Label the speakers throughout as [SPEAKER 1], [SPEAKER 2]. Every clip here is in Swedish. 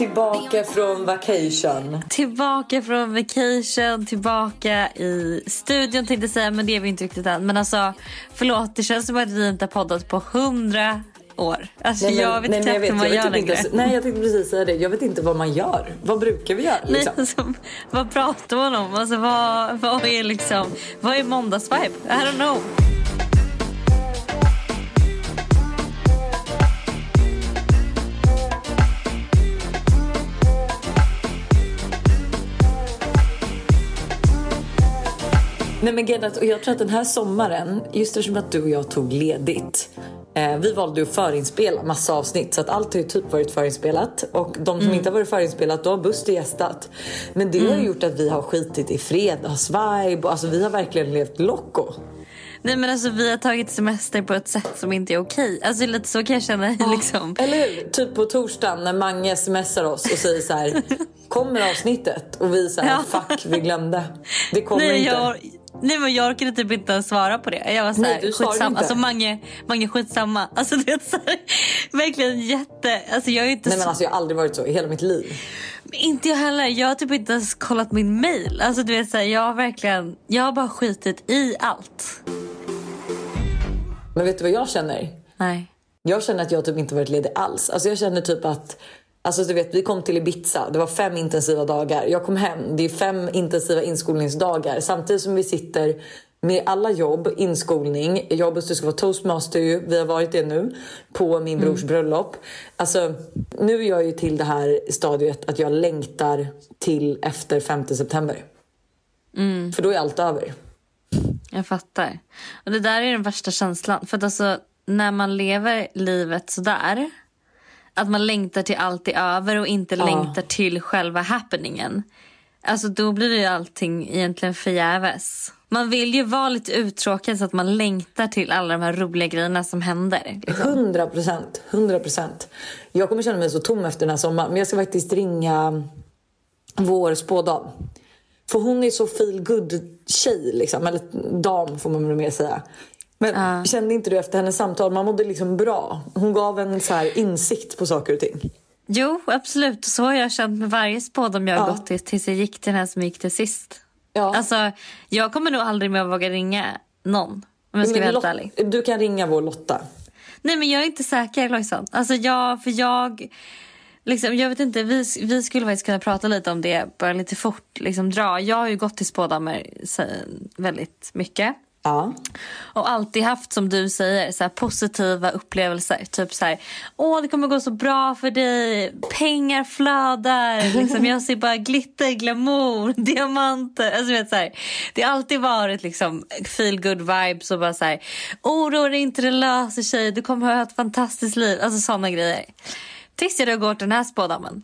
[SPEAKER 1] Tillbaka från vacation.
[SPEAKER 2] Tillbaka från vacation, tillbaka i studion tänkte jag säga, men det är vi inte riktigt än. Men alltså, förlåt, det känns som att vi inte har poddat på hundra år. Alltså,
[SPEAKER 1] Nej, men-
[SPEAKER 2] jag vet
[SPEAKER 1] nej, men
[SPEAKER 2] knappt hur man
[SPEAKER 1] jag
[SPEAKER 2] gör
[SPEAKER 1] inte
[SPEAKER 2] längre.
[SPEAKER 1] Nej jag tänkte precis säga det. Jag vet inte vad man gör. Vad brukar vi göra?
[SPEAKER 2] Nej,
[SPEAKER 1] Liksom?
[SPEAKER 2] alltså, vad pratar man om? Alltså, vad, vad är liksom, vad är måndagsvibe? I don't know.
[SPEAKER 1] Nej men att- och jag tror att den här sommaren, just eftersom att du och jag tog ledigt. Eh, vi valde att förinspela massa avsnitt så att allt har ju typ varit förinspelat. Och de som
[SPEAKER 2] Mm.
[SPEAKER 1] inte har varit förinspelat då har Buster gästat. Men det har ju gjort att vi har skitit i fredagsvibe och alltså vi har verkligen levt loco.
[SPEAKER 2] Nej men alltså vi har tagit semester på ett sätt som inte är okej. Alltså lite så kan jag känna liksom.
[SPEAKER 1] Eller hur? Typ på torsdagen när Mange smsar oss och säger så här. Kommer avsnittet? Och vi säger
[SPEAKER 2] Ja.
[SPEAKER 1] fuck vi glömde. Det kommer
[SPEAKER 2] Nej,
[SPEAKER 1] inte.
[SPEAKER 2] jag, nej men jag orkade typ inte svara på det. Jag var
[SPEAKER 1] Nej,
[SPEAKER 2] såhär
[SPEAKER 1] svarade
[SPEAKER 2] skitsamma. Alltså Mange, Mange skitsamma. Alltså du vet såhär, verkligen jätte, alltså jag är inte
[SPEAKER 1] Nej men
[SPEAKER 2] så,
[SPEAKER 1] alltså jag har aldrig varit så i hela mitt liv.
[SPEAKER 2] inte jag heller. Jag har typ inte ens kollat min mail. Alltså du vet såhär, jag har verkligen, jag har bara skitit i allt.
[SPEAKER 1] Men vet du vad jag känner?
[SPEAKER 2] Nej.
[SPEAKER 1] Jag känner att jag typ inte varit ledig alls. Alltså jag känner typ att Alltså du vet, vi kom till Ibiza, det var fem intensiva dagar. Jag kom hem, det är fem intensiva inskolningsdagar. Samtidigt som vi sitter med alla jobb, inskolning. Jag och ska vara toastmaster ju, vi har varit det nu. På min brors bröllop. Alltså nu är jag ju till det här stadiet att jag längtar till efter 5 september. För då är allt över.
[SPEAKER 2] Jag fattar. Och det där är den värsta känslan. För att alltså, när man lever livet sådär. Att man längtar till allt är över och inte längtar till själva happeningen. Alltså då blir ju allting egentligen förgäves. Man vill ju vara lite uttråkad så att man längtar till alla de här roliga grejerna som händer. Liksom.
[SPEAKER 1] 100 procent. 100 procent. Jag kommer känna mig så tom efter den här sommaren. Men jag ska faktiskt ringa vår spådam. För hon är så feel good tjej liksom. Eller dam får man väl mer säga. Men kände inte du efter hennes samtal, man mådde liksom bra. Hon gav en så insikt på saker och ting.
[SPEAKER 2] Jo, absolut. Så har jag känt med varje spådom jag har
[SPEAKER 1] Ja.
[SPEAKER 2] gått till tills jag gick till den här som gick till sist.
[SPEAKER 1] Ja.
[SPEAKER 2] Alltså, jag kommer nog aldrig mer våga ringa någon. Om jag ska vara helt
[SPEAKER 1] Lot-
[SPEAKER 2] ärlig.
[SPEAKER 1] Du kan ringa vår Lotta.
[SPEAKER 2] Nej men jag är inte säker Lojsan. Alltså jag, för jag, liksom, jag vet inte, vi, vi skulle faktiskt kunna prata lite om det, bara lite fort liksom dra. Jag har ju gått till spådamer väldigt mycket.
[SPEAKER 1] Ja.
[SPEAKER 2] Och alltid haft som du säger så positiva upplevelser. Typ så här, åh det kommer gå så bra för dig, pengar flödar, liksom, jag ser bara glitter, glamour, diamanter. Alltså, vet, så här, det har alltid varit liksom feel good vibes och bara så här, oroa dig inte det löser sig, du kommer ha ett fantastiskt liv. Alltså sådana grejer. Tills jag då går till den här spådamen.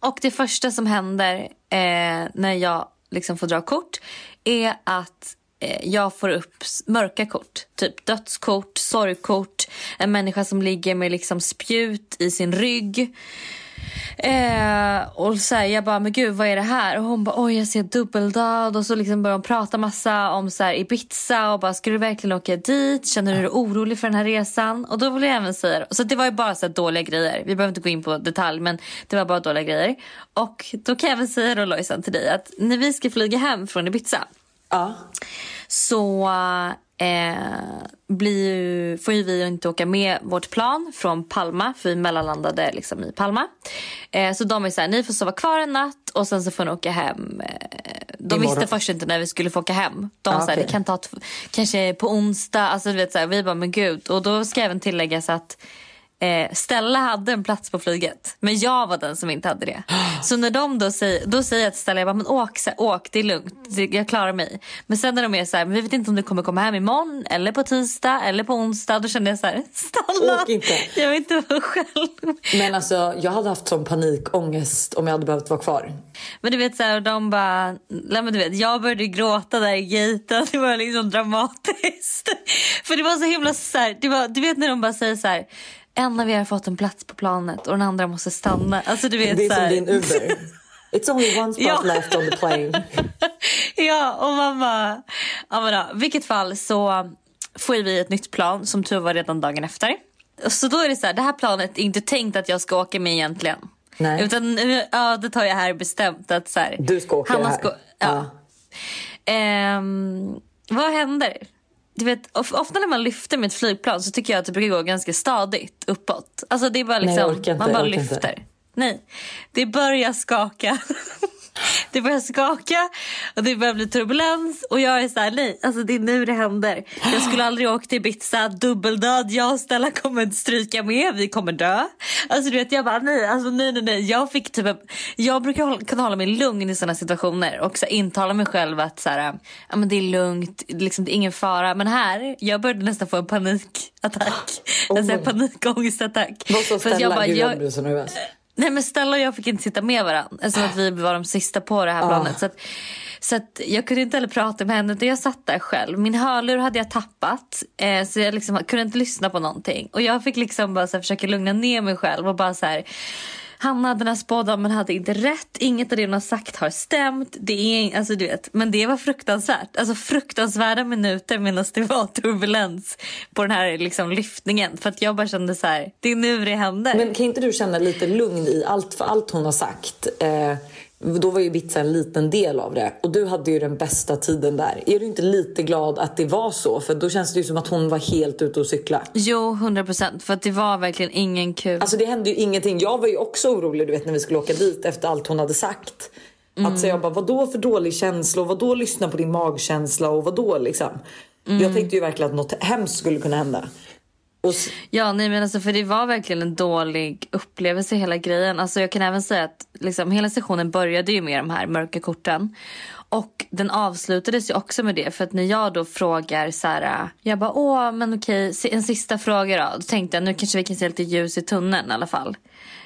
[SPEAKER 2] Och det första som händer eh, när jag liksom får dra kort är att Eh, jag får upp mörka kort. Typ dödskort, sorgkort, en människa som ligger med liksom spjut i sin rygg. Eh, och så här, jag bara, men gud vad är det här? Och hon bara, oj jag ser dubbeldöd. Och så liksom börjar hon prata massa om så här, Ibiza och bara, ska du verkligen åka dit? Känner du dig orolig för den här resan? Och då vill jag även säga, så det var ju bara så här dåliga grejer. Vi behöver inte gå in på detalj, men det var bara dåliga grejer. Och då kan jag även säga då Lojsan till dig att när vi ska flyga hem från Ibiza
[SPEAKER 1] Ja.
[SPEAKER 2] så eh, blir ju, får ju vi inte åka med vårt plan från Palma, för vi mellanlandade liksom i Palma. Eh, så de är så här, ni får sova kvar en natt och sen så får ni åka hem. Eh, de
[SPEAKER 1] Imorgon.
[SPEAKER 2] visste först inte när vi skulle få åka hem. De
[SPEAKER 1] Ah,
[SPEAKER 2] sa
[SPEAKER 1] okej.
[SPEAKER 2] det kan ta kanske på onsdag, alltså du vet så här, vi bara men gud. Och då ska även tilläggas att Eh, Stella hade en plats på flyget, men jag var den som inte hade det. Så när de då säger, då säger jag till Stella, jag bara, men åk, så åk, det är lugnt, jag klarar mig. Men sen när de är så här, men vi vet inte om du kommer komma hem imorgon, eller på tisdag, eller på onsdag. Då kände jag så här, Stella,
[SPEAKER 1] Åk inte.
[SPEAKER 2] jag vill inte vara själv.
[SPEAKER 1] Men alltså jag hade haft sån panikångest om jag hade behövt vara kvar.
[SPEAKER 2] Men du vet så här, de bara, nej men du vet, jag började gråta där i gaten. Det var liksom dramatiskt. För det var så himla så här, det var, du vet när de bara säger så här, en av er har fått en plats på planet och den andra måste stanna. Alltså du vet
[SPEAKER 1] Det är
[SPEAKER 2] så
[SPEAKER 1] som
[SPEAKER 2] här.
[SPEAKER 1] din Uber. It's only one spot
[SPEAKER 2] Ja.
[SPEAKER 1] left on the plane.
[SPEAKER 2] Ja, och bara... Ja, men då, vilket fall så får vi ett nytt plan som tur var redan dagen efter. Så då är det så här, det här planet är inte tänkt att jag ska åka med egentligen.
[SPEAKER 1] Nej.
[SPEAKER 2] Utan nu- ja, det tar jag här bestämt att så här,
[SPEAKER 1] Du ska åka
[SPEAKER 2] Hanna
[SPEAKER 1] här.
[SPEAKER 2] Ska, ja. Ehm, vad händer? Du vet, of- ofta när man lyfter med ett flygplan så tycker jag att det brukar gå ganska stadigt uppåt. Alltså det är bara
[SPEAKER 1] Nej,
[SPEAKER 2] liksom,
[SPEAKER 1] inte,
[SPEAKER 2] man bara
[SPEAKER 1] orkar inte.
[SPEAKER 2] lyfter. Nej, det börjar skaka. det börjar skaka och det börjar bli turbulens och jag är så här, nej, alltså det är nu det händer. Jag skulle aldrig åka till Ibiza, dubbeldöd, jag och Stella kommer inte stryka med, vi kommer dö. Alltså du vet, jag bara nej, alltså nej, nej, nej. Jag fick typ, jag brukar hålla, kunna hålla mig lugn i sådana situationer och så här, intala mig själv att så här, ja men det är lugnt, liksom, det är ingen fara. Men här, jag började nästan få en panikattack.
[SPEAKER 1] Oh
[SPEAKER 2] alltså en panikångestattack.
[SPEAKER 1] Vad sa Stella? Gud, jag
[SPEAKER 2] jag-
[SPEAKER 1] blir så nervös.
[SPEAKER 2] Nej men Stella och jag fick inte sitta med varandra. Eftersom att vi var de sista på det här planet. Så, att, så att jag kunde inte heller prata med henne utan jag satt där själv. Min hörlur hade jag tappat. Eh, så jag liksom kunde inte lyssna på någonting. Och jag fick liksom bara så här, försöka lugna ner mig själv och bara så här. Hanna den här spådomen hade inte rätt. Inget av det hon har sagt har stämt. Det är, alltså, du vet, men det var fruktansvärt. Alltså fruktansvärda minuter medan det var turbulens på den här liksom, lyftningen. För att jag bara kände så här, det är nu det händer.
[SPEAKER 1] Men kan inte du känna lite lugn i allt för allt hon har sagt? Eh, då var ju Ibiza en liten del av det och du hade ju den bästa tiden där. Är du inte lite glad att det var så? För då känns det ju som att hon var helt ute och cykla.
[SPEAKER 2] Jo, 100 procent. För att det var verkligen ingen kul.
[SPEAKER 1] Alltså det hände ju ingenting. Jag var ju också orolig du vet när vi skulle åka dit efter allt hon hade sagt. Att säga bara vadå för dålig känsla och vadå lyssna på din magkänsla och vadå liksom. Jag tänkte ju verkligen att något hemskt skulle kunna hända. Och s-
[SPEAKER 2] Ja, nej men alltså för det var verkligen en dålig upplevelse hela grejen. Alltså jag kan även säga att liksom hela sessionen började ju med de här mörka korten. Och den avslutades ju också med det. För att när jag då frågar så här, jag bara åh men okej, en sista fråga då. Då tänkte jag nu kanske vi kan se lite ljus i tunneln i alla fall.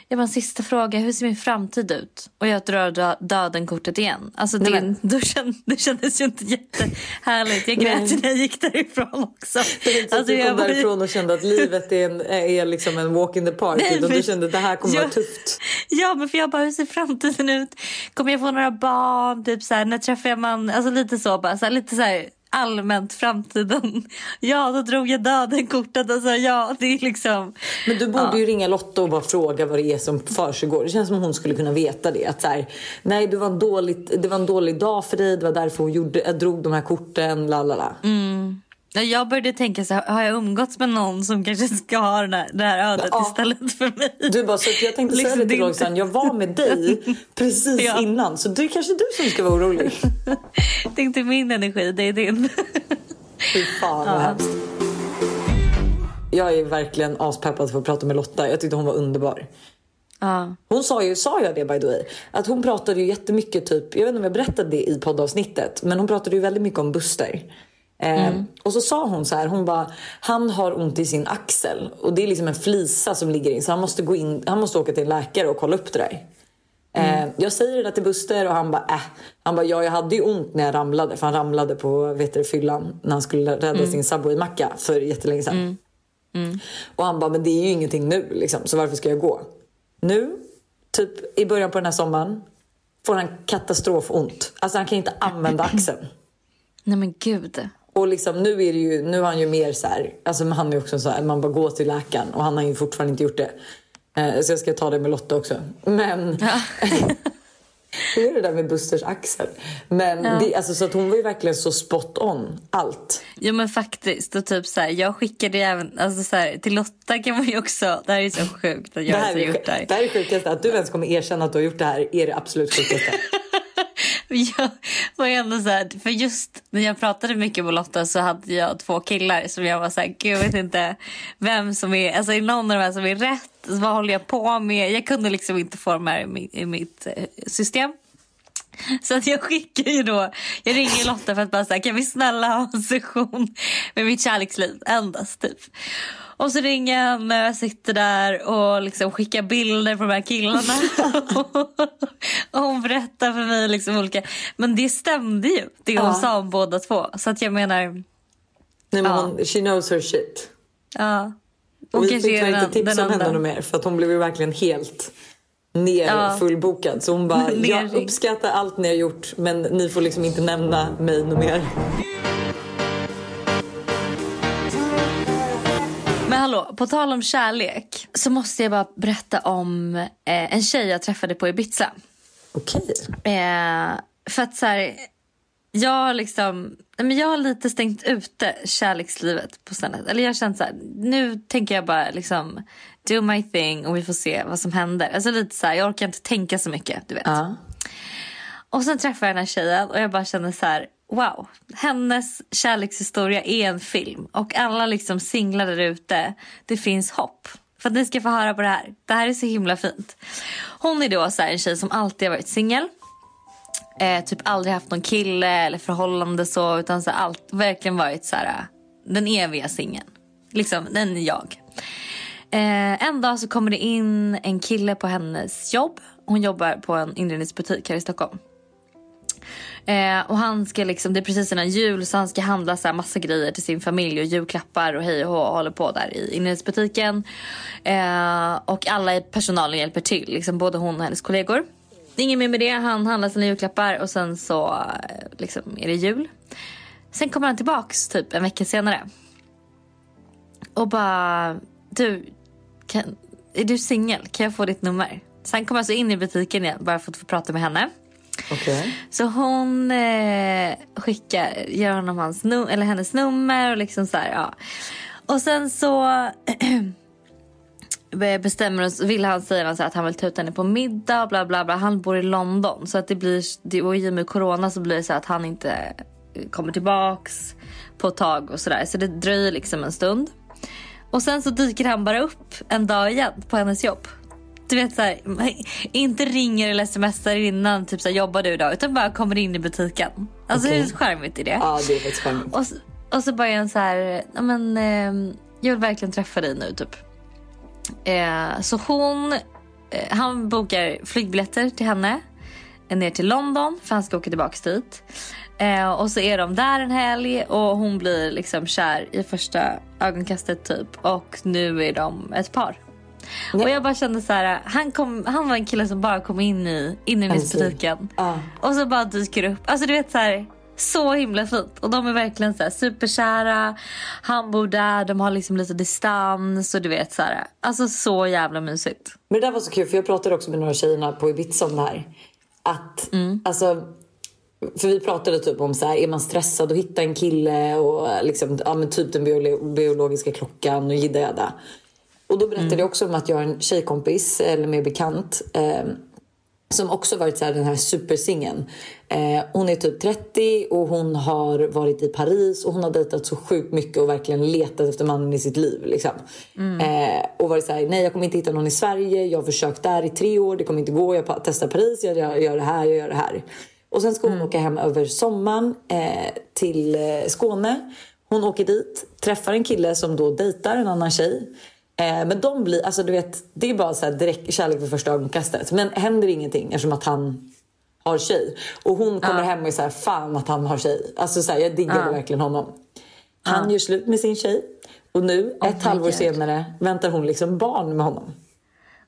[SPEAKER 2] Jag bara en sista fråga, hur ser min framtid ut? Och jag drar dö- döden-kortet igen. Alltså
[SPEAKER 1] Nej, men-
[SPEAKER 2] då känd, det kändes ju inte jättehärligt. Jag grät när jag gick därifrån också.
[SPEAKER 1] Det är inte så att
[SPEAKER 2] Alltså,
[SPEAKER 1] du
[SPEAKER 2] jag
[SPEAKER 1] kom
[SPEAKER 2] ju-
[SPEAKER 1] därifrån och kände att livet är, en, är liksom en walk in the park.
[SPEAKER 2] Nej,
[SPEAKER 1] utan
[SPEAKER 2] för-
[SPEAKER 1] du kände att det här kommer
[SPEAKER 2] Ja.
[SPEAKER 1] vara tufft.
[SPEAKER 2] Ja, men för jag bara, hur ser framtiden ut? Kommer jag få några barn? Typ så här, när träffar jag man? Alltså lite så bara, så här, lite så här allmänt framtiden. Ja, då drog jag döden kortet sa ja, det är liksom.
[SPEAKER 1] Men du borde ju ringa Lotta och bara fråga vad det är som försiggår. Det känns som hon skulle kunna veta det. Att så här, nej, det var, en dåligt, det var en dålig dag för dig. Det var därför hon gjorde, jag drog de här korten. La, la, la.
[SPEAKER 2] Ja, Jag började tänka så här, har jag umgåtts med någon som kanske ska ha den här, det här ödet
[SPEAKER 1] Ja.
[SPEAKER 2] istället för mig?
[SPEAKER 1] Du bara, så jag tänkte säga
[SPEAKER 2] Liksom
[SPEAKER 1] det till Roxanne. Jag var med dig precis
[SPEAKER 2] Ja.
[SPEAKER 1] innan. Så det är kanske du som ska vara orolig.
[SPEAKER 2] Det är inte min energi, det är din.
[SPEAKER 1] Fy fan vad hemskt. Jag är verkligen aspeppad för att prata med Lotta. Jag tyckte hon var underbar.
[SPEAKER 2] Ja.
[SPEAKER 1] Hon sa ju, sa jag det by the way, att hon pratade ju jättemycket typ, jag vet inte om jag berättade det i poddavsnittet, men hon pratade ju väldigt mycket om Buster. Eh, Och så sa hon så här, hon bara, han har ont i sin axel och det är liksom en flisa som ligger in så han måste gå in, han måste åka till en läkare och kolla upp det där. Eh, jag säger det där till Buster och han bara äh. Han bara ja jag hade ju ont när jag ramlade för han ramlade på vet du, fyllan när han skulle rädda sin Subway-macka för jättelänge sedan. Och han bara men det är ju ingenting nu liksom så varför ska jag gå? Nu, typ i början på den här sommaren får han katastrofont. Alltså han kan inte använda axeln.
[SPEAKER 2] Nej men gud.
[SPEAKER 1] Och liksom, nu, är det ju, nu har han ju mer så här, alltså han är också så här, man bara går till läkaren och han har ju fortfarande inte gjort det. Eh, så jag ska ta det med Lotta också. Men hur är det där med Busters axel? Men det, alltså, så att hon var ju verkligen så spot on, allt.
[SPEAKER 2] Jo men faktiskt. Och typ så här, jag skickade ju även alltså så här, till Lotta kan man ju också. Det här är så sjukt att jag har
[SPEAKER 1] är,
[SPEAKER 2] gjort det här.
[SPEAKER 1] det här är sjukaste, att du ens kommer erkänna att du har gjort det här är det absolut sjukaste.
[SPEAKER 2] Jag var ändå så här, för just när jag pratade mycket med Lotta så hade jag två killar som jag var så här, gud jag vet inte vem som är, alltså är någon av de här som är rätt? Så vad håller jag på med? Jag kunde liksom inte få de här i, i mitt eh, system. Så att jag skickar ju då, jag ringer Lotta för att bara säga kan vi snälla ha en session med mitt kärleksliv endast typ. Och så ringer henne och jag sitter där och liksom skickar bilder på de här killarna. och hon berättar för mig liksom olika, men det stämde ju det hon
[SPEAKER 1] Ja.
[SPEAKER 2] sa om båda två. Så att jag menar,
[SPEAKER 1] Nej, men
[SPEAKER 2] Ja.
[SPEAKER 1] hon, she knows her shit.
[SPEAKER 2] ja.
[SPEAKER 1] Och vi fick inte tips
[SPEAKER 2] den
[SPEAKER 1] om henne mer för att hon blev ju verkligen helt ner
[SPEAKER 2] Ja.
[SPEAKER 1] fullbokad. Så hon bara, jag uppskattar allt ni har gjort men ni får liksom inte nämna mig mer.
[SPEAKER 2] Hallå, på tal om kärlek så måste jag bara berätta om eh, en tjej jag träffade på Ibiza.
[SPEAKER 1] Okej.
[SPEAKER 2] Eh, för att så här, jag har liksom, men jag har lite stängt ute kärlekslivet på stället. Eller jag har känt så här, nu tänker jag bara liksom do my thing och vi får se vad som händer. Alltså lite så här, jag orkar inte tänka så mycket, du vet.
[SPEAKER 1] Ja.
[SPEAKER 2] Och sen träffade jag den här tjejen och jag bara kände så här, wow. Hennes kärlekshistoria är en film och alla liksom singlar där ute, det finns hopp. För att ni ska få höra på det här. Det här är så himla fint. Hon är då så här en tjej som alltid har varit singel. Eh, typ aldrig haft någon kille eller förhållande så utan så allt, verkligen varit så här den eviga singeln. Liksom, den är jag. Eh, en dag så kommer det in en kille på hennes jobb. Hon jobbar på en inredningsbutik här i Stockholm. Eh, och han ska liksom, det är precis innan jul så han ska handla så här massa grejer till sin familj och julklappar och hej och hå håller på där i inredningsbutiken. Eh, och alla i personalen hjälper till, liksom både hon och hennes kollegor. Inget mer med det, han handlar sina julklappar och sen så eh, liksom, är det jul. Sen kommer han tillbaks typ en vecka senare. Och bara, du, kan, är du singel? Kan jag få ditt nummer? Så han kommer alltså in i butiken igen bara för att få prata med henne.
[SPEAKER 1] Okay.
[SPEAKER 2] Så hon eh, skickar, ger honom hans num- eller hennes nummer och liksom så här, ja. Och sen så bestämmer oss, vill han säga så här att han vill ta ut henne på middag och bla bla bla. Han bor i London så att det blir, det, och i och med corona så blir det så att han inte eh, kommer tillbaks på ett tag och sådär. Så det dröjer liksom en stund. Och sen så dyker han bara upp en dag igen på hennes jobb. Du vet så här, inte ringer eller smsar innan typ så här, jobbar du idag utan bara kommer in i butiken. Alltså
[SPEAKER 1] Okej.
[SPEAKER 2] hur charmigt är det?
[SPEAKER 1] Ja, det är faktiskt charmigt.
[SPEAKER 2] Och, och så bara är han så här, ja men eh, jag vill verkligen träffa dig nu typ. Eh, så hon, eh, han bokar flygbiljetter till henne eh, ner till London för han ska åka tillbaka dit. Eh, och så är de där en helg och hon blir liksom kär i första ögonkastet typ. Och nu är de ett par. Och jag bara kände så här, han, kom, han var en kille som bara kom in i inredningsbutiken.
[SPEAKER 1] Ja.
[SPEAKER 2] Och så bara dyker upp. Alltså du vet så här. Så himla fint. Och de är verkligen så här superkära. Han bor där, de har liksom lite distans och du vet så här. Alltså så jävla mysigt.
[SPEAKER 1] Men det där var så kul för jag pratade också med några tjejerna på Ibiza om det här. Att, alltså, för vi pratade typ om så här, är man stressad att hitta en kille och liksom, ja, men typ den biolo- biologiska klockan och jidda jadda. Och då berättade jag också om att jag har en tjejkompis, eller mer bekant, eh, som också varit så här, den här supersingeln. Eh, hon är typ 30 och hon har varit i Paris och hon har dejtat så sjukt mycket och verkligen letat efter mannen i sitt liv. Liksom. Eh, och varit så här, nej jag kommer inte hitta någon i Sverige, jag har försökt där i tre år, det kommer inte gå, jag testar Paris, jag gör, det här, jag gör det här. Och sen ska hon åka hem över sommaren eh, till eh, Skåne. Hon åker dit, träffar en kille som då dejtar en annan tjej. Eh, men de blir, alltså du vet, det är bara så direkt kärlek vid första ögonkastet. Men händer ingenting eftersom att han har tjej. Och hon kommer hem och är så här, fan att han har tjej. Alltså så här, jag diggade verkligen honom. Han gör slut med sin tjej. Och nu,
[SPEAKER 2] Oh
[SPEAKER 1] ett halvår
[SPEAKER 2] God.
[SPEAKER 1] senare, väntar hon liksom barn med honom.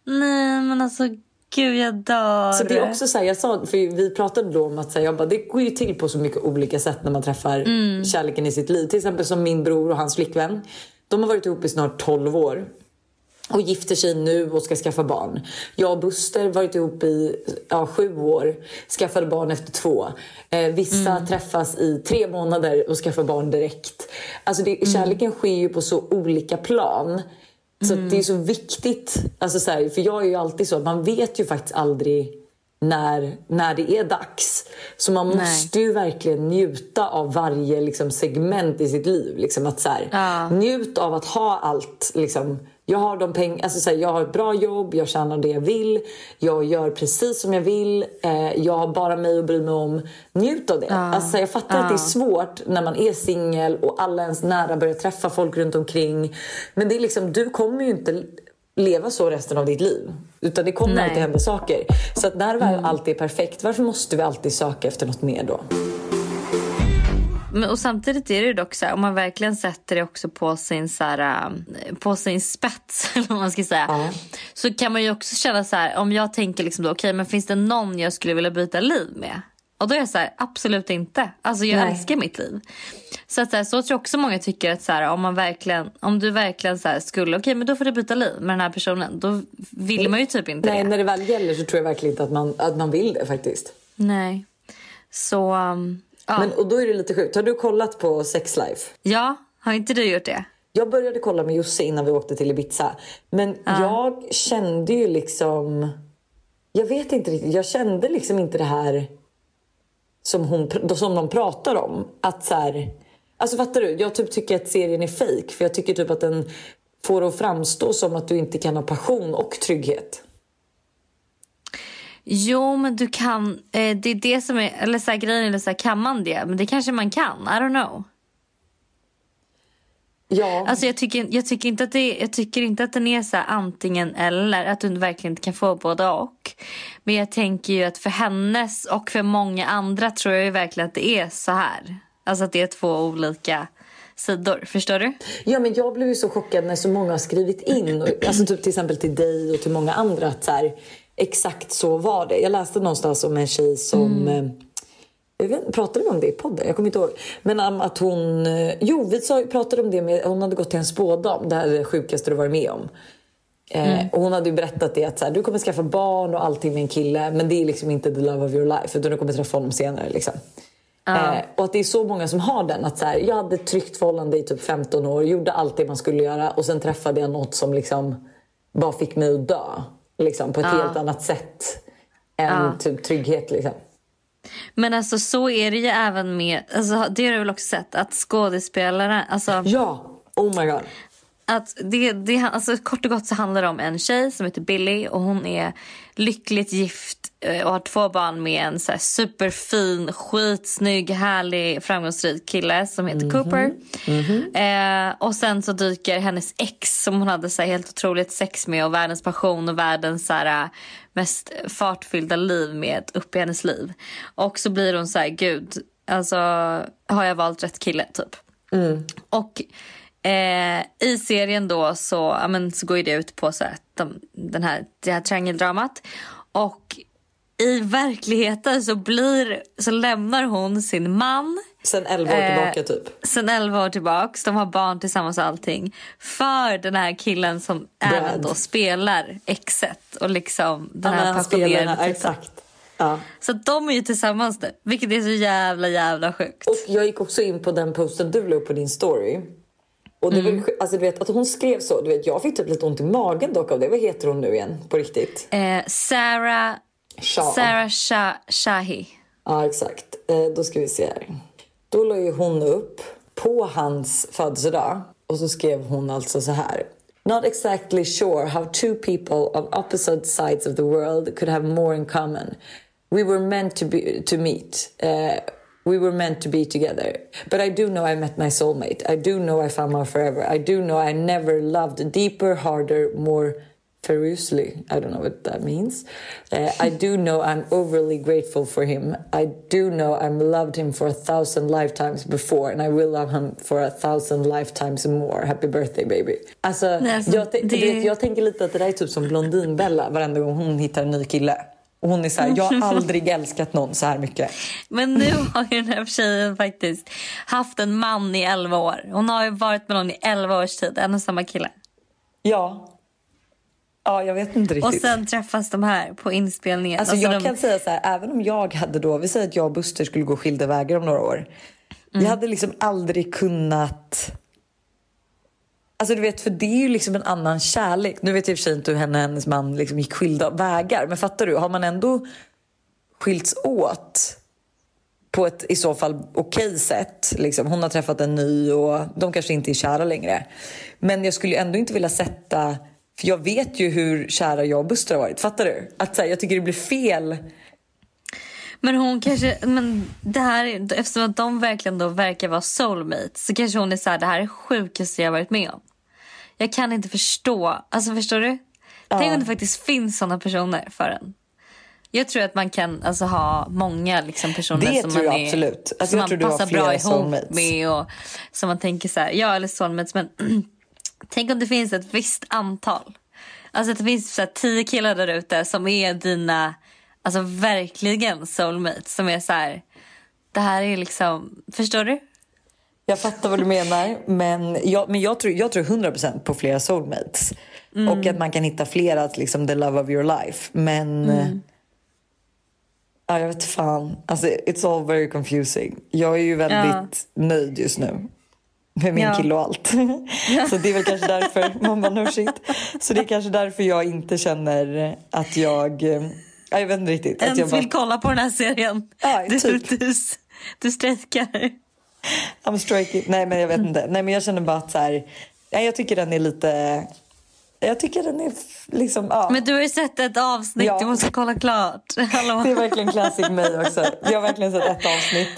[SPEAKER 2] Nej men alltså gud jag dör.
[SPEAKER 1] Så det är också så här, jag sa, för vi pratade då om att så här, jag bara, det går ju till på så mycket olika sätt när man träffar kärleken i sitt liv. Till exempel som min bror och hans flickvän. De har varit ihop i snart 12 år. Och gifter sig nu och ska skaffa barn. Jag och Buster har varit ihop i ja, sju år. Skaffade barn efter två. Eh, vissa träffas i tre månader och skaffar barn direkt. Alltså det, Kärleken sker ju på så olika plan. Så att det är så viktigt. Alltså så här, för jag är ju alltid så att man vet ju faktiskt aldrig när, när det är dags. Så man
[SPEAKER 2] Nej.
[SPEAKER 1] måste ju verkligen njuta av varje liksom, segment i sitt liv. Liksom att så här,
[SPEAKER 2] Ja.
[SPEAKER 1] Njut av att ha allt. Liksom. Jag har de peng- alltså, så här, jag har ett bra jobb, jag tjänar det jag vill. Jag gör precis som jag vill. Eh, jag har bara mig att bry mig om. Njut av det. Alltså, så här, jag fattar att det är svårt när man är singel och alla ens nära börjar träffa folk runt omkring. Men det är liksom, du kommer ju inte leva så resten av ditt liv. Utan det kommer
[SPEAKER 2] Nej.
[SPEAKER 1] alltid hända saker. Så att när väl allt är perfekt, varför måste vi alltid söka efter något mer då?
[SPEAKER 2] Men, och samtidigt är det dock så här, om man verkligen sätter det också på sin, så här, äh, på sin spets, eller vad man ska säga.
[SPEAKER 1] Ja.
[SPEAKER 2] Så kan man ju också känna så här, om jag tänker liksom då, okej men finns det någon jag skulle vilja byta liv med? Och då är jag så här, absolut inte. Alltså jag
[SPEAKER 1] Nej.
[SPEAKER 2] älskar mitt liv. Så, att, så, här, så tror jag också många tycker att så här, om man verkligen, om du verkligen så här, skulle, okej men då får du byta liv med den här personen. Då vill man ju typ inte
[SPEAKER 1] Nej,
[SPEAKER 2] det.
[SPEAKER 1] när det väl gäller så tror jag verkligen inte att man, att man vill det faktiskt.
[SPEAKER 2] Nej. Så, um, ja.
[SPEAKER 1] Men, och då är det lite sjukt. Har du kollat på Sex Life?
[SPEAKER 2] ja, har inte du gjort det?
[SPEAKER 1] Jag började kolla med Jussi innan vi åkte till Ibiza. Men jag kände ju liksom... Jag vet inte riktigt. Jag kände liksom inte det här som, hon, som de pratar om. Att så här, alltså fattar du? Jag typ tycker att serien är fake För jag tycker typ att den får det att framstå som att du inte kan ha passion och trygghet.
[SPEAKER 2] Jo, men du kan. Eh, det är det som är, eller så här, grejen är så här, kan man det? Men det kanske man kan. I don't know.
[SPEAKER 1] Ja,
[SPEAKER 2] Alltså jag tycker, jag tycker inte att det, jag tycker inte att den är så antingen eller. Att du verkligen inte kan få både och. Men jag tänker ju att för hennes och för många andra tror jag ju verkligen att det är så här. Alltså att det är två olika sidor. Förstår du?
[SPEAKER 1] Ja, men jag blev ju så chockad när så många har skrivit in, och- alltså typ till exempel till dig och till många andra, att så här, exakt så var det. Jag läste någonstans om en tjej som eh, jag vet, pratade vi om det i podden? Jag kommer inte ihåg. Men om att hon... eh, Jo, vi sa, pratade om det med... Hon hade gått till en spådam. Det här är det sjukaste du varit med om. Eh, och hon hade ju berättat det att så här, du kommer skaffa barn och allting med en kille. Men det är liksom inte the love of your life. Utan du kommer träffa honom senare. Liksom. Eh, och att det är så många som har den. Att så här, jag hade ett tryggt förhållande i typ 15 år. Gjorde allt det man skulle göra. Och sen träffade jag något som liksom bara fick mig att dö. Liksom, på ett helt annat sätt. Än typ trygghet. Liksom.
[SPEAKER 2] Men alltså så är det ju även med, alltså, det har du väl också sett, att skådespelare, alltså
[SPEAKER 1] Ja, oh my god
[SPEAKER 2] att det, det, alltså, kort och gott så handlar det om en tjej som heter Billy och hon är lyckligt gift eh, och har två barn med en så här superfin, skitsnygg, härlig, framgångsrik kille som heter Cooper. Eh, och sen så dyker hennes ex som hon hade så helt otroligt sex med och världens passion och världens så här, eh, mest fartfyllda liv med upp i hennes liv. Och så blir hon så här, gud, alltså har jag valt rätt kille typ. Och eh, i serien då så, ja, men, så går det ut på så här, de, den här, det här triangeldramat. Och i verkligheten så, blir, så lämnar hon sin man
[SPEAKER 1] Sen 11 år
[SPEAKER 2] Eh,
[SPEAKER 1] tillbaka typ.
[SPEAKER 2] sen 11 år tillbaks. De har barn tillsammans och allting. För den här killen som även då spelar exet och liksom den
[SPEAKER 1] Ja,
[SPEAKER 2] här passionerade.
[SPEAKER 1] Exakt. Ja.
[SPEAKER 2] Så de är ju tillsammans nu, vilket är så jävla jävla sjukt.
[SPEAKER 1] Och jag gick också in på den posten du la upp på din story. Och det var
[SPEAKER 2] Mm.
[SPEAKER 1] sj- alltså, du vet, att hon skrev så. Du vet, jag fick typ lite ont i magen dock av det. Vad heter hon nu igen på riktigt?
[SPEAKER 2] Eh, Sarah,
[SPEAKER 1] Shah.
[SPEAKER 2] Sarah Shah, Shahi.
[SPEAKER 1] Ja, exakt. Eh, då ska vi se här. Då la ju hon upp på hans födelsedag och så skrev hon alltså så här. Not exactly sure how two people on opposite sides of the world could have more in common. We were meant to be to meet. Uh, we were meant to be together. But I do know I met my soulmate. I do know I found my forever. I do know I never loved deeper, harder, more ferociously. I don't know what that means. Uh, I do know I'm overly grateful for him. I do know I'm loved him for a thousand lifetimes before and I will love him for a thousand lifetimes more. Happy birthday baby. Alltså,
[SPEAKER 2] Nej, alltså,
[SPEAKER 1] jag,
[SPEAKER 2] det-
[SPEAKER 1] vet, jag tänker lite att det där är typ som Blondinbella varenda gång hon hittar en ny kille. Och hon är så här, jag har aldrig älskat någon så här mycket.
[SPEAKER 2] Men nu har ju den här tjejen faktiskt haft en man i 11 år. Hon har ju varit med någon i 11 års tid, en och samma kille.
[SPEAKER 1] Ja. Ja, jag vet inte
[SPEAKER 2] Och
[SPEAKER 1] riktigt.
[SPEAKER 2] sen träffas de här på inspelningen.
[SPEAKER 1] Alltså, jag
[SPEAKER 2] de,
[SPEAKER 1] kan säga så här, även om jag hade då, vi säger att jag och Buster skulle gå skilda vägar om några år. Vi hade liksom aldrig kunnat... Alltså du vet, för det är ju liksom en annan kärlek. Nu vet jag i och för sig inte hur henne och hennes man liksom gick skilda vägar. Men fattar du, har man ändå skilts åt på ett i så fall okej sätt. Liksom. Hon har träffat en ny och de kanske inte är kära längre. Men jag skulle ändå inte vilja sätta... För jag vet ju hur kära jag och Buster har varit. Fattar du? Att så här, jag tycker det blir fel.
[SPEAKER 2] Men hon kanske, men det här, eftersom att de verkligen då verkar vara soulmates så kanske hon är så här, det här är det sjukaste jag har varit med om. Jag kan inte förstå, alltså förstår du? Tänk om det faktiskt finns såna personer för en. Jag tror att man kan alltså, ha många liksom, personer
[SPEAKER 1] Det
[SPEAKER 2] som man är,
[SPEAKER 1] absolut. Alltså,
[SPEAKER 2] som
[SPEAKER 1] jag
[SPEAKER 2] man
[SPEAKER 1] tror
[SPEAKER 2] passar bra ihop
[SPEAKER 1] soulmates.
[SPEAKER 2] med. Och, som man tänker så här, ja eller soulmates men tänk om det finns ett visst antal. Alltså att det finns så här, tio killar där ute som är dina, alltså verkligen soulmates. Som är så här, det här är liksom, förstår du?
[SPEAKER 1] Jag fattar vad du menar, men jag, men jag, tror, jag tror 100% på flera soulmates. Och att man kan hitta flera, liksom the love of your life. Men... eh, Ja, jag vet fan. Alltså, it's all very confusing. Jag är ju väldigt nöjd just nu. Med min
[SPEAKER 2] Ja.
[SPEAKER 1] kille och allt. Så det är väl kanske därför man bara no shit. Så det är kanske därför jag inte känner att jag... eh, Ja, jag vet inte riktigt. Att jag
[SPEAKER 2] Ens
[SPEAKER 1] bara,
[SPEAKER 2] vill kolla på den här serien.
[SPEAKER 1] Ja,
[SPEAKER 2] du,
[SPEAKER 1] typ.
[SPEAKER 2] du, du strejkar.
[SPEAKER 1] I'm striking. Nej men jag vet inte. Nej men jag känner bara att så här, jag tycker den är lite... Jag tycker den är liksom, ja.
[SPEAKER 2] Men du har ju sett ett avsnitt,
[SPEAKER 1] Ja.
[SPEAKER 2] du måste kolla klart. Hallå.
[SPEAKER 1] Det är verkligen classic mig också. Jag har verkligen sett ett avsnitt.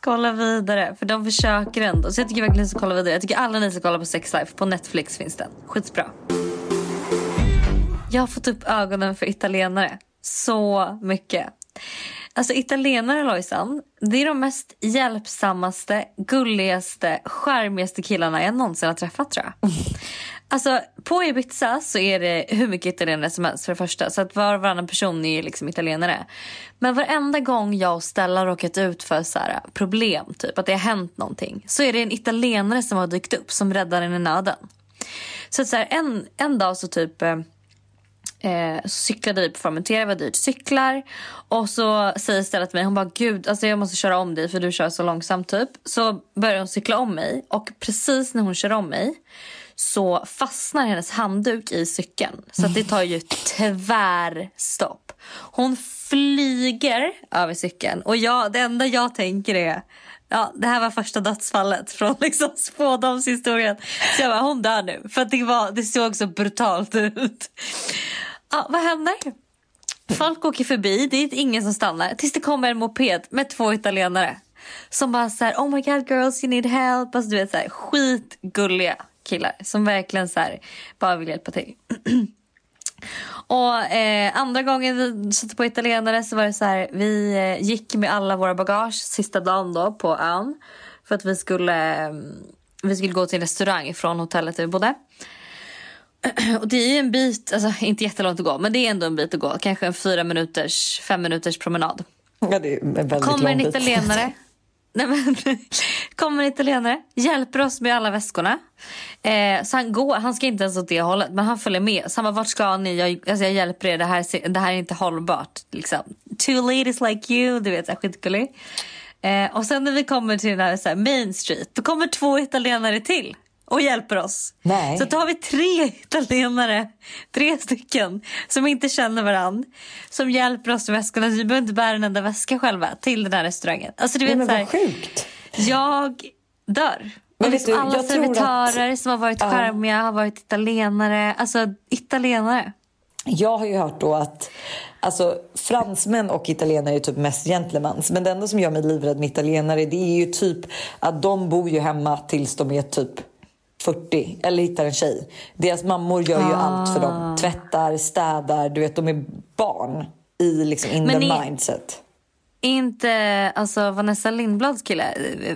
[SPEAKER 2] Kolla vidare, för de försöker ändå. Så jag tycker verkligen ni ska kolla vidare. Jag tycker alla ni ska kolla på Sex Life. På Netflix finns den. Skitbra. Jag har fått upp ögonen för italienare. Så mycket. Alltså italienare Lojsan, det är de mest hjälpsammaste, gulligaste, charmigaste killarna jag någonsin har träffat tror jag. Alltså på Ibiza så är det hur mycket italienare som helst för det första. Så att var och varannan person är liksom italienare. Men varenda gång jag och Stella råkat ut för så här problem, typ att det har hänt någonting. Så är det en italienare som har dykt upp som räddar en i nöden. Så, att så här, en, en dag så typ eh, så cyklade vi på Formentera, var dyrt cyklar. Och så säger Stella till mig, hon bara gud alltså jag måste köra om dig för du kör så långsamt typ. Så börjar hon cykla om mig och precis när hon kör om mig så fastnar hennes handduk i cykeln. Så att det tar ju tvärstopp. Hon flyger över cykeln och jag, det enda jag tänker är Ja, det här var första dödsfallet från liksom spådomshistorien. Så jag bara, hon dör nu. För att det, var, det såg så brutalt ut. Ja, vad händer? Folk åker förbi, det är ingen som stannar. Tills det kommer en moped med två italienare. Som bara så här, oh my god girls you need help. Alltså du vet så här, skitgulliga killar. Som verkligen så här, bara vill hjälpa till. Och eh, andra gången vi satte på italienare så var det så här, vi eh, gick med alla våra bagage sista dagen då på ön. För att vi skulle, eh, vi skulle gå till en restaurang från hotellet där vi bodde. Och det är en bit, alltså inte jättelångt att gå, men det är ändå en bit att gå. Kanske en fyra minuters, fem minuters promenad.
[SPEAKER 1] Ja, det är en väldigt
[SPEAKER 2] Kommer en italienare. Nej, men, kommer en italienare, hjälper oss med alla väskorna. Eh, så han går, han ska inte ens åt det hållet, men han följer med. Så han bara, vart ska ni? Jag, alltså jag hjälper er, det här, det här är inte hållbart. Liksom. Two ladies like you, du vet, skitgullig. Eh, och sen när vi kommer till den här, så här Main Street, då kommer två italienare till och hjälper oss.
[SPEAKER 1] Nej.
[SPEAKER 2] Så då har vi tre italienare, tre stycken, som inte känner varann. Som hjälper oss med väskorna. Vi behöver inte bära en enda väska själva till den här restaurangen. Alltså du
[SPEAKER 1] Nej,
[SPEAKER 2] vet
[SPEAKER 1] men
[SPEAKER 2] så här,
[SPEAKER 1] vad sjukt.
[SPEAKER 2] jag dör.
[SPEAKER 1] Men
[SPEAKER 2] liksom
[SPEAKER 1] du,
[SPEAKER 2] alla
[SPEAKER 1] tror att-
[SPEAKER 2] servitörer som har varit charmiga har varit italienare. Alltså italienare.
[SPEAKER 1] Jag har ju hört då att alltså, fransmän och italienare är typ mest gentlemans. Men det enda som gör mig livrädd med italienare det är ju typ att de bor ju hemma tills de är typ 40 eller hittar en tjej. Deras mammor gör ju
[SPEAKER 2] Ah.
[SPEAKER 1] allt för dem. Tvättar, städar, du vet de är barn i liksom in
[SPEAKER 2] Men
[SPEAKER 1] the
[SPEAKER 2] ni-
[SPEAKER 1] mindset.
[SPEAKER 2] Inte alltså Vanessa Lindblads kille,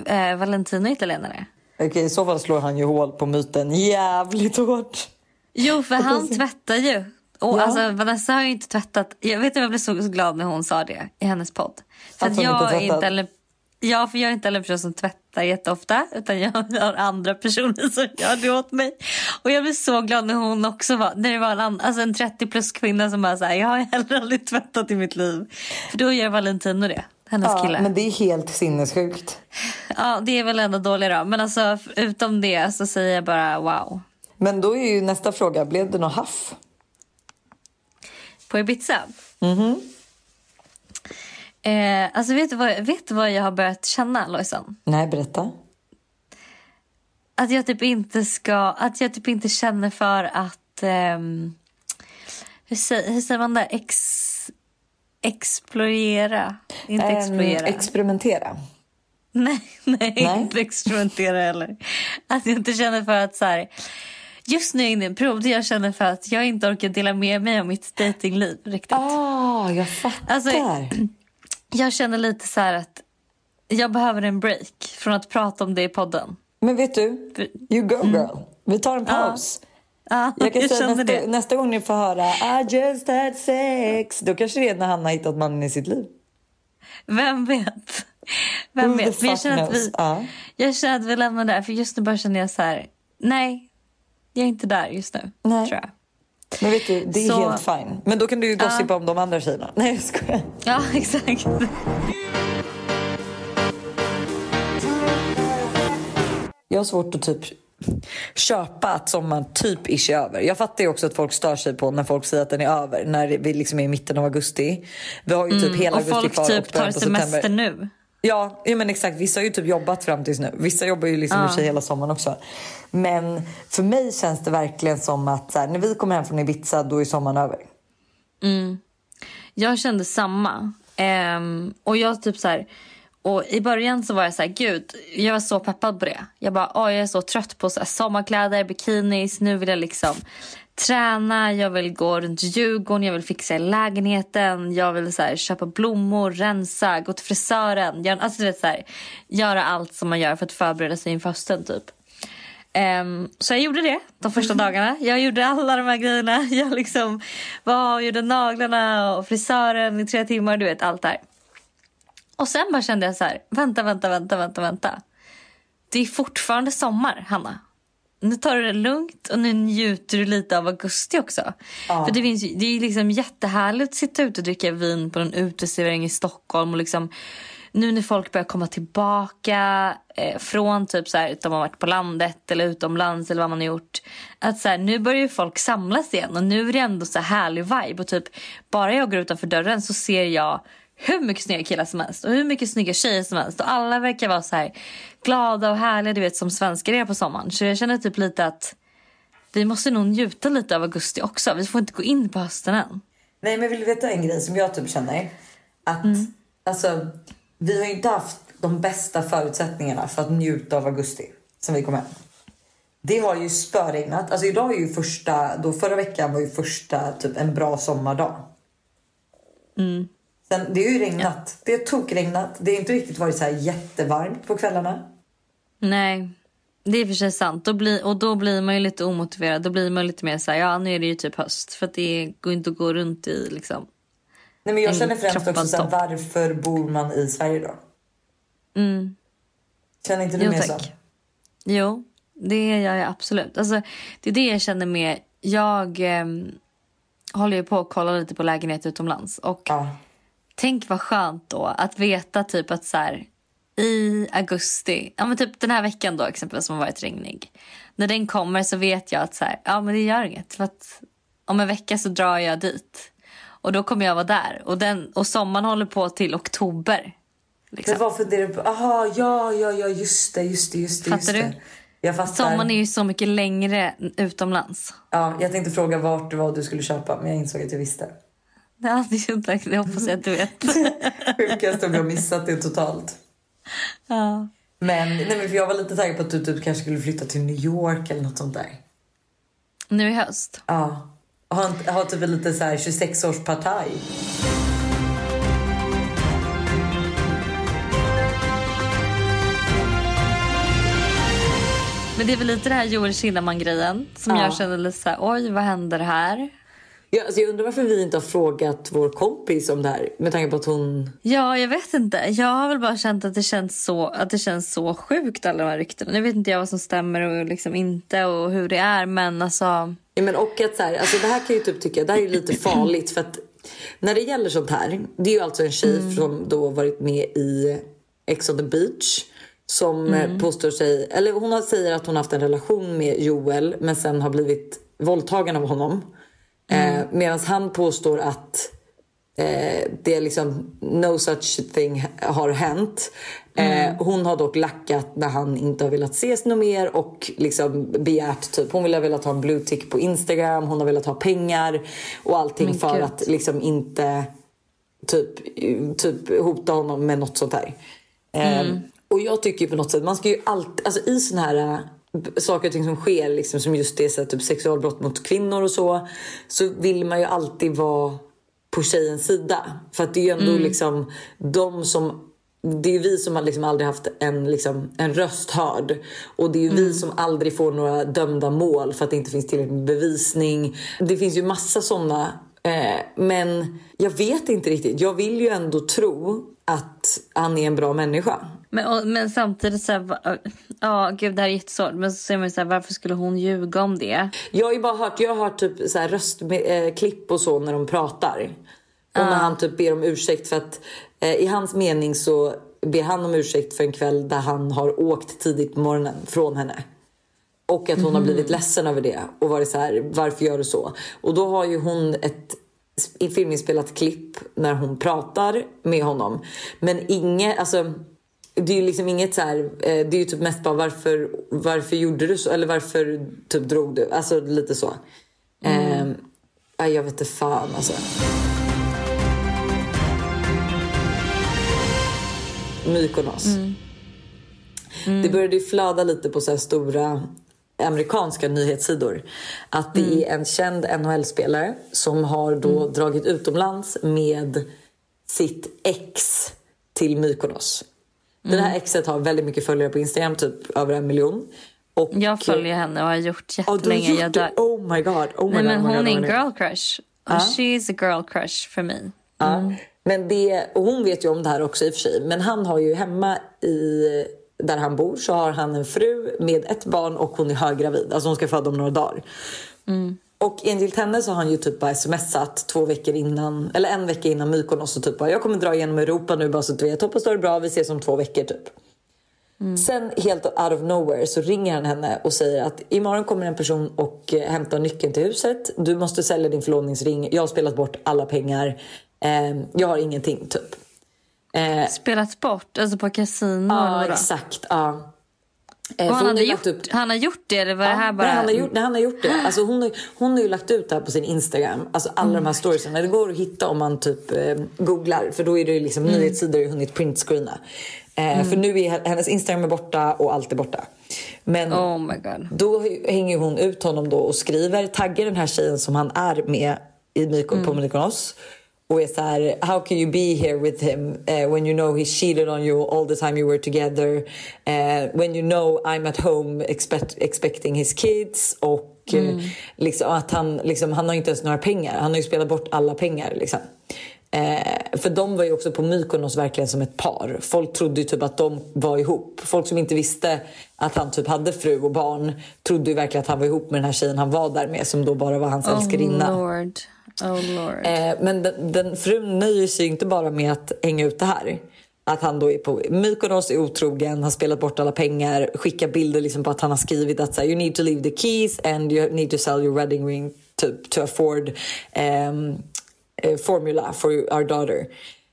[SPEAKER 2] eh, Valentino italienare.
[SPEAKER 1] Okej, i så fall slår han ju hål på myten jävligt hårt.
[SPEAKER 2] Jo, för han tvättar ju. Och
[SPEAKER 1] Ja.
[SPEAKER 2] alltså, Vanessa har ju inte tvättat. Jag vet att jag blev så, glad när hon sa det i hennes podd. För
[SPEAKER 1] Att
[SPEAKER 2] att jag
[SPEAKER 1] inte
[SPEAKER 2] är inte heller, ja, för jag är inte en person som tvättar jätteofta. Utan jag har andra personer som gör det åt mig. Och jag blev så glad när hon också var, när det var en, ann- alltså en 30 plus kvinna som bara så här, jag har heller aldrig tvättat i mitt liv. För då gör Valentino det, hennes
[SPEAKER 1] Ja,
[SPEAKER 2] kille.
[SPEAKER 1] men det är helt sinnessjukt.
[SPEAKER 2] Ja, det är väl ändå dåligt då. Men alltså utom det så säger jag bara wow.
[SPEAKER 1] Men då är ju nästa fråga, blev det något haff?
[SPEAKER 2] På Ibiza?
[SPEAKER 1] Mhm.
[SPEAKER 2] Eh, alltså vet du, vad, vet du vad jag har börjat känna Lojsan?
[SPEAKER 1] Nej, berätta.
[SPEAKER 2] Att jag typ inte ska, att jag typ inte känner för att, ehm, hur, säger, hur säger man det? Ex, explorera? Inte
[SPEAKER 1] Ehm,
[SPEAKER 2] explorera.
[SPEAKER 1] experimentera.
[SPEAKER 2] nej, nej,
[SPEAKER 1] Nej.
[SPEAKER 2] inte experimentera heller. Att jag inte känner för att så här, just nu är jag inne i en period jag känner för att jag inte orkar dela med mig av mitt datingliv riktigt.
[SPEAKER 1] Ah, jag fattar.
[SPEAKER 2] Alltså, Jag känner lite så här att jag behöver en break från att prata om det i podden.
[SPEAKER 1] Men vet du, you go girl. Vi tar en paus.
[SPEAKER 2] Ja,
[SPEAKER 1] Jag kan säga
[SPEAKER 2] känner
[SPEAKER 1] nästa,
[SPEAKER 2] det.
[SPEAKER 1] nästa gång ni får höra I just had sex. Då kanske det är när han har hittat mannen i sitt liv.
[SPEAKER 2] Vem vet? Vem
[SPEAKER 1] Who
[SPEAKER 2] vet? Men jag känner, att vi?
[SPEAKER 1] Ja.
[SPEAKER 2] jag känner att vi lämnar där. För just nu bara känner jag så här. Nej, jag är inte där just nu.
[SPEAKER 1] Nej.
[SPEAKER 2] Tror jag.
[SPEAKER 1] Men vet du, det är
[SPEAKER 2] Så-
[SPEAKER 1] helt fine. Men då kan du ju gossipa om de andra tjejerna. Nej jag skojar.
[SPEAKER 2] Ja, exakt.
[SPEAKER 1] Jag har svårt att typ köpa att sommaren typ ish är över. Jag fattar ju också att folk stör sig på när folk säger att den är över. När vi liksom är i mitten av augusti. Vi har ju typ hela
[SPEAKER 2] Mm, Och
[SPEAKER 1] augusti
[SPEAKER 2] folk
[SPEAKER 1] kvar
[SPEAKER 2] typ
[SPEAKER 1] och början
[SPEAKER 2] tar
[SPEAKER 1] på
[SPEAKER 2] semester
[SPEAKER 1] september.
[SPEAKER 2] nu.
[SPEAKER 1] Ja, ja men exakt. Vissa har ju typ jobbat fram tills nu. Vissa jobbar ju liksom i och för sig hela sommaren också. Men för mig känns det verkligen som att här, när vi kommer hem från Ibiza då är sommaren över.
[SPEAKER 2] Jag kände samma. Ehm, och jag typ så här, och i början så var jag så här, gud, jag var så peppad på det. Jag bara, åh, jag är så trött på så sommarkläder, bikinis, nu vill jag liksom träna, jag vill gå runt Djurgården, jag vill fixa i lägenheten, jag vill så här, köpa blommor, rensa, gå till frisören, göra, alltså, du vet, så här, göra allt som man gör för att förbereda sig inför hösten typ. Ehm, så jag gjorde det de första dagarna. Jag gjorde alla de här grejerna. Jag liksom var och gjorde naglarna och frisören i tre timmar. Du vet, allt där. Och sen bara kände jag så här, vänta, vänta, vänta, vänta, vänta. Det är fortfarande sommar, Hanna. Nu tar du det lugnt och nu njuter du lite av augusti också. För det, finns, det är liksom jättehärligt att sitta ute och dricka vin på en uteservering i Stockholm. Och liksom, nu när folk börjar komma tillbaka eh, från typ så här, att de har varit på landet eller utomlands eller vad man har gjort. Att så här, nu börjar ju folk samlas igen och nu är det ändå så här härlig vibe. Och typ, bara jag går utanför dörren så ser jag hur mycket snygga killar som helst och hur mycket snygga tjejer som helst. Och alla verkar vara så här glada och härliga du vet som svenskar är på sommaren. Så jag känner typ lite att vi måste nog njuta lite av augusti också. Vi får inte gå in på hösten än.
[SPEAKER 1] Nej men vill du veta en grej som jag typ känner? Att alltså, vi har ju inte haft de bästa förutsättningarna för att njuta av augusti sen vi kom hem. Det har ju spöregnat. Alltså idag är ju första, då förra veckan var ju första typ en bra sommardag. Sen, det har ju regnat. Det har tokregnat. Det har inte riktigt varit så här jättevarmt på kvällarna.
[SPEAKER 2] Nej, det är för sig sant. Då blir, och då blir man ju lite omotiverad. Då blir man lite mer så här, ja nu är det ju typ höst. För det går inte att gå runt i liksom.
[SPEAKER 1] Nej, men jag känner främst också så här, varför bor man i Sverige då? Känner inte du
[SPEAKER 2] Jo
[SPEAKER 1] mer så?
[SPEAKER 2] tack. Jo, det gör jag absolut. Alltså, det är det jag känner med. Jag ehm, håller ju på att kolla lite på lägenhet utomlands. Och
[SPEAKER 1] Ja.
[SPEAKER 2] tänk vad skönt då att veta typ att så här, i augusti, ja men typ den här veckan då exempelvis som har varit regnig. När den kommer så vet jag att så här, ja men det gör inget. För att om en vecka så drar jag dit. Och då kommer jag vara där. Och, den, och sommaren håller på till oktober. Liksom.
[SPEAKER 1] Men vad funderar du på? Aha, ja, ja, ja, just det, just det, just det.
[SPEAKER 2] Fattar du?
[SPEAKER 1] Jag fattar.
[SPEAKER 2] Sommaren är ju så mycket längre utomlands.
[SPEAKER 1] Ja, jag tänkte fråga vart det var du skulle köpa, men jag insåg att jag visste.
[SPEAKER 2] Ja, det, är det hoppas jag att du vet.
[SPEAKER 1] Sjukast om jag missat det totalt.
[SPEAKER 2] Ja.
[SPEAKER 1] Men, nej, men för jag var lite taggad på att du typ kanske skulle flytta till New York eller något sånt där.
[SPEAKER 2] Nu i höst.
[SPEAKER 1] Ja. Ha, en- ha typ lite så här 26-årspartaj.
[SPEAKER 2] Men det är väl lite det här Joel Kinnaman-grejen som
[SPEAKER 1] Ja.
[SPEAKER 2] jag känner lite så här, oj vad händer här?
[SPEAKER 1] Ja, alltså jag undrar varför vi inte har frågat vår kompis om det här. Med tanke på att hon...
[SPEAKER 2] Ja, jag vet inte. Jag har väl bara känt att det känns så, att det känns så sjukt alla de här ryktena. Nu vet inte jag vad som stämmer och liksom inte och hur det är men alltså.
[SPEAKER 1] Ja, men och att så här, alltså det här kan jag typ tycka, det här är lite farligt för att när det gäller sånt här, det är ju alltså en tjej som då varit med i Ex on the beach som eh, påstår sig, eller hon säger att hon haft en relation med Joel men sen har blivit våldtagen av honom. Eh, Medan han påstår att eh, det är liksom no such thing har hänt. Eh, hon har dock lackat när han inte har velat ses något mer och liksom begärt typ, hon vill ha velat ha en blue tick på Instagram, hon har velat ha pengar och allting
[SPEAKER 2] Men
[SPEAKER 1] för
[SPEAKER 2] gud.
[SPEAKER 1] att liksom inte typ, typ hota honom med något sånt här. Eh, Och jag tycker på något sätt, man ska ju alltid, alltså i sån här saker och ting som sker liksom, som just det så typ sexualbrott mot kvinnor och så så vill man ju alltid vara på tjejens sida. För att det är ju ändå liksom de som det är ju vi som har liksom aldrig haft en, liksom, en röst hörd. Och det är ju vi som aldrig får några dömda mål för att det inte finns tillräckligt med bevisning. Det finns ju massa såna. Eh, men jag vet inte riktigt. Jag vill ju ändå tro att han är en bra människa.
[SPEAKER 2] Men, och, men samtidigt så här, ja gud det här är jättesvårt. Men så säger man så här, varför skulle hon ljuga om det?
[SPEAKER 1] Jag har ju bara hört, jag har hört typ så här röstklipp och så när de pratar. Och när han typ ber om ursäkt för att eh, i hans mening så ber han om ursäkt för en kväll där han har åkt tidigt på morgonen från henne. Och att hon har blivit ledsen över det och varit så här, varför gör du så? Och då har ju hon ett i filminspelat klipp när hon pratar med honom. Men inget, alltså det är ju liksom inget så här, eh, det är ju typ mest bara varför, varför gjorde du så? Eller varför typ drog du? Alltså lite så. Mm. Eh, jag vet inte fan alltså. Mykonos. Det började ju flöda lite på så stora amerikanska nyhetssidor. Att det är en känd NHL-spelare som har då dragit utomlands med sitt ex till Mykonos. Det här exet har väldigt mycket följare på Instagram, typ över en miljon. Och,
[SPEAKER 2] Jag följer henne och har gjort jättelänge.
[SPEAKER 1] gjort
[SPEAKER 2] jag dör.
[SPEAKER 1] Oh my god. Oh my
[SPEAKER 2] Nej
[SPEAKER 1] god,
[SPEAKER 2] men
[SPEAKER 1] oh
[SPEAKER 2] hon
[SPEAKER 1] god,
[SPEAKER 2] är
[SPEAKER 1] oh
[SPEAKER 2] en girl crush. Och She's a girl crush för mig.
[SPEAKER 1] Ja. Men det, och hon vet ju om det här också i och för sig. Men han har ju hemma i där han bor så har han en fru med ett barn och hon är höggravid. Alltså hon ska föda om några dagar. Och enligt henne så har han ju typ bara smsat två veckor innan, eller en vecka innan Mykonos och typ bara jag kommer dra igenom Europa nu bara så att du vet. Hoppas du har det bra, vi ses om två veckor typ. Sen helt out of nowhere så ringer han henne och säger att imorgon kommer en person och eh, hämtar nyckeln till huset. Du måste sälja din förlovningsring. Jag har spelat bort alla pengar. Eh, jag har ingenting typ. Eh,
[SPEAKER 2] Spelat bort, alltså på kasino
[SPEAKER 1] ja
[SPEAKER 2] vadå?
[SPEAKER 1] exakt. Ja. Eh,
[SPEAKER 2] han, hade gjort,
[SPEAKER 1] upp-
[SPEAKER 2] han har gjort det eller var det här bara...
[SPEAKER 1] Nej, han har gjort, nej, han har gjort det. Alltså, hon, har, hon har ju lagt ut det här på sin Instagram. Alltså alla de här storiesarna. Det går att hitta om man typ eh, googlar. För då är det liksom nyhetssidor har hunnit printscreena. Eh, För nu är hennes Instagram är borta och allt är borta. Men
[SPEAKER 2] Oh
[SPEAKER 1] då hänger hon ut honom då och skriver, taggar den här tjejen som han är med i Myko, på Mykonos. Och är så här, how can you be here with him eh, when you know he cheated on you all the time you were together? Eh, when you know I'm at home expect, expecting his kids. Och eh, liksom, att han, liksom, han har inte ens några pengar. Han har ju spelat bort alla pengar. Liksom. Eh, för de var ju också på Mykonos verkligen som ett par. Folk trodde ju typ att de var ihop. Folk som inte visste att han typ hade fru och barn trodde ju verkligen att han var ihop med den här tjejen han var där med som då bara var hans
[SPEAKER 2] Oh
[SPEAKER 1] älskarinna.
[SPEAKER 2] lord. Oh.
[SPEAKER 1] Eh, men den, den frun nöjer sig inte bara med att hänga ut det här. Att han då är på Mykonos, är otrogen, har spelat bort alla pengar, skickar bilder liksom på att han har skrivit att så här, you need to leave the keys and you need to sell your wedding ring to, to afford um, eh, formula for our daughter.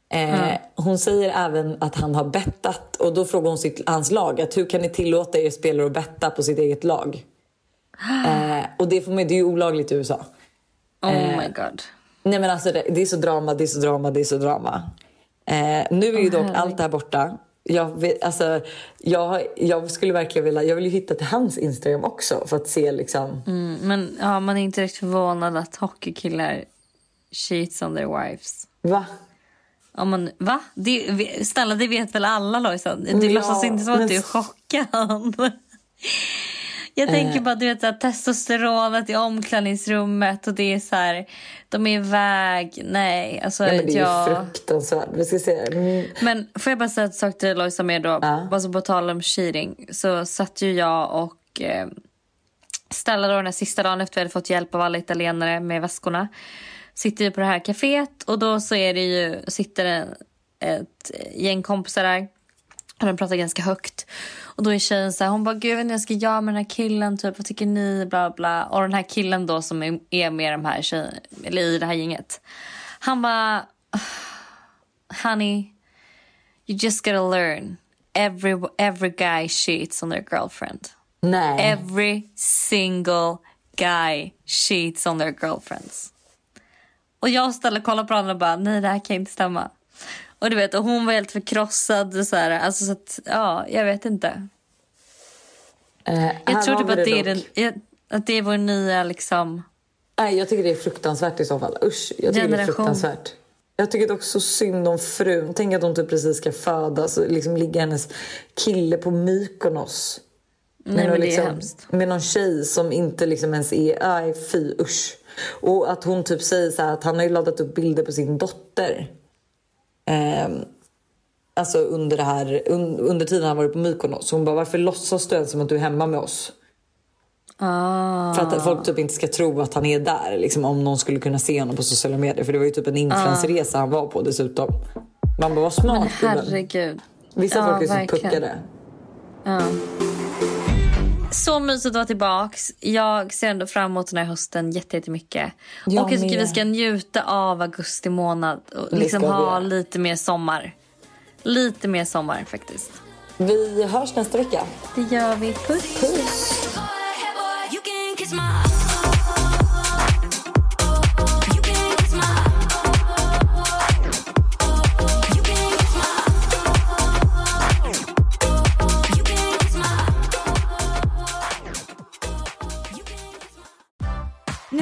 [SPEAKER 1] Eh, Hon säger även att han har bettat och då frågar hon sitt, hans lag att hur kan ni tillåta er spelare att betta på sitt eget lag? Eh, och det, får man, det är ju olagligt i USA.
[SPEAKER 2] Oh my god.
[SPEAKER 1] Nej men alltså det, det är så drama, det är så drama, det är så drama. Eh, nu är ju dock allt det här borta. Jag, vet, alltså, jag, jag skulle verkligen vilja, jag vill ju hitta till hans Instagram också för att se liksom.
[SPEAKER 2] Mm, men ja, man är inte direkt förvånad att hockeykillar cheats on their wives.
[SPEAKER 1] Va?
[SPEAKER 2] Om man, va? Det, snälla, det vet väl alla Lojsan? Du
[SPEAKER 1] Ja,
[SPEAKER 2] låtsas inte som att
[SPEAKER 1] men-
[SPEAKER 2] du är chockad. Jag tänker bara du vet, så här, testosteronet i omklädningsrummet och det är så här, de är iväg. Nej, alltså
[SPEAKER 1] Ja, men det är
[SPEAKER 2] jag...
[SPEAKER 1] ju fruktansvärt. Vi ska se. Mm.
[SPEAKER 2] Men får jag bara säga en sak till Lojsa med då?
[SPEAKER 1] Ja.
[SPEAKER 2] Alltså på tal om cheating så satt ju jag och eh, Stella då den här sista dagen efter vi hade fått hjälp av alla italienare med väskorna. Sitter ju på det här kaféet och då så är det ju, sitter en, ett gäng kompisar där. De pratar ganska högt. Och då är tjejen så här, hon bara, gud jag vet inte jag ska göra med den här killen, typ, vad tycker ni, bla bla. Och den här killen då som är, är med de här tjejerna, eller i det här gänget. Han bara, honey, you just gotta learn. Every, every guy cheats on their girlfriend.
[SPEAKER 1] Nej.
[SPEAKER 2] Every single guy cheats on their girlfriends. Och jag Stella kollar på varandra och bara, nej det här kan inte stämma. Och du vet, och hon var helt förkrossad. Så här, alltså så att, ja, jag vet inte.
[SPEAKER 1] Eh,
[SPEAKER 2] Jag tror typ att det, är den, att det är vår nya liksom...
[SPEAKER 1] Nej, jag tycker det är fruktansvärt i så fall. Usch, jag tycker det är
[SPEAKER 2] Generation.
[SPEAKER 1] fruktansvärt. Jag tycker dock så synd om frun. Tänk att hon typ precis ska födas och liksom ligger hennes kille på Mykonos.
[SPEAKER 2] Nej,
[SPEAKER 1] någon
[SPEAKER 2] men det är
[SPEAKER 1] liksom, med någon tjej som inte liksom ens är... Nej, fy usch. Och att hon typ säger så här att han har ju laddat upp bilder på sin dotter. Ehm, alltså under det här, un, under tiden han varit på Mykonos. Så hon bara, varför låtsas du ens som att du är hemma med oss?
[SPEAKER 2] Ah.
[SPEAKER 1] För att folk typ inte ska tro att han är där. Liksom, om någon skulle kunna se honom på sociala medier. För det var ju typ en influencerresa han var på dessutom. Man bara, vad smart
[SPEAKER 2] Men
[SPEAKER 1] gubben.
[SPEAKER 2] herregud.
[SPEAKER 1] Vissa
[SPEAKER 2] Ja,
[SPEAKER 1] folk är så
[SPEAKER 2] verkligen.
[SPEAKER 1] puckade.
[SPEAKER 2] Ja. Så mysigt att vara tillbaks. Jag ser ändå fram emot den här hösten jätte- jättemycket.
[SPEAKER 1] Jag
[SPEAKER 2] och jag tycker vi ska njuta av augusti månad och
[SPEAKER 1] Det
[SPEAKER 2] liksom ha
[SPEAKER 1] göra.
[SPEAKER 2] lite mer sommar. Lite mer sommar faktiskt.
[SPEAKER 1] Vi hörs nästa vecka.
[SPEAKER 2] Det gör vi. Puss.
[SPEAKER 1] Puss!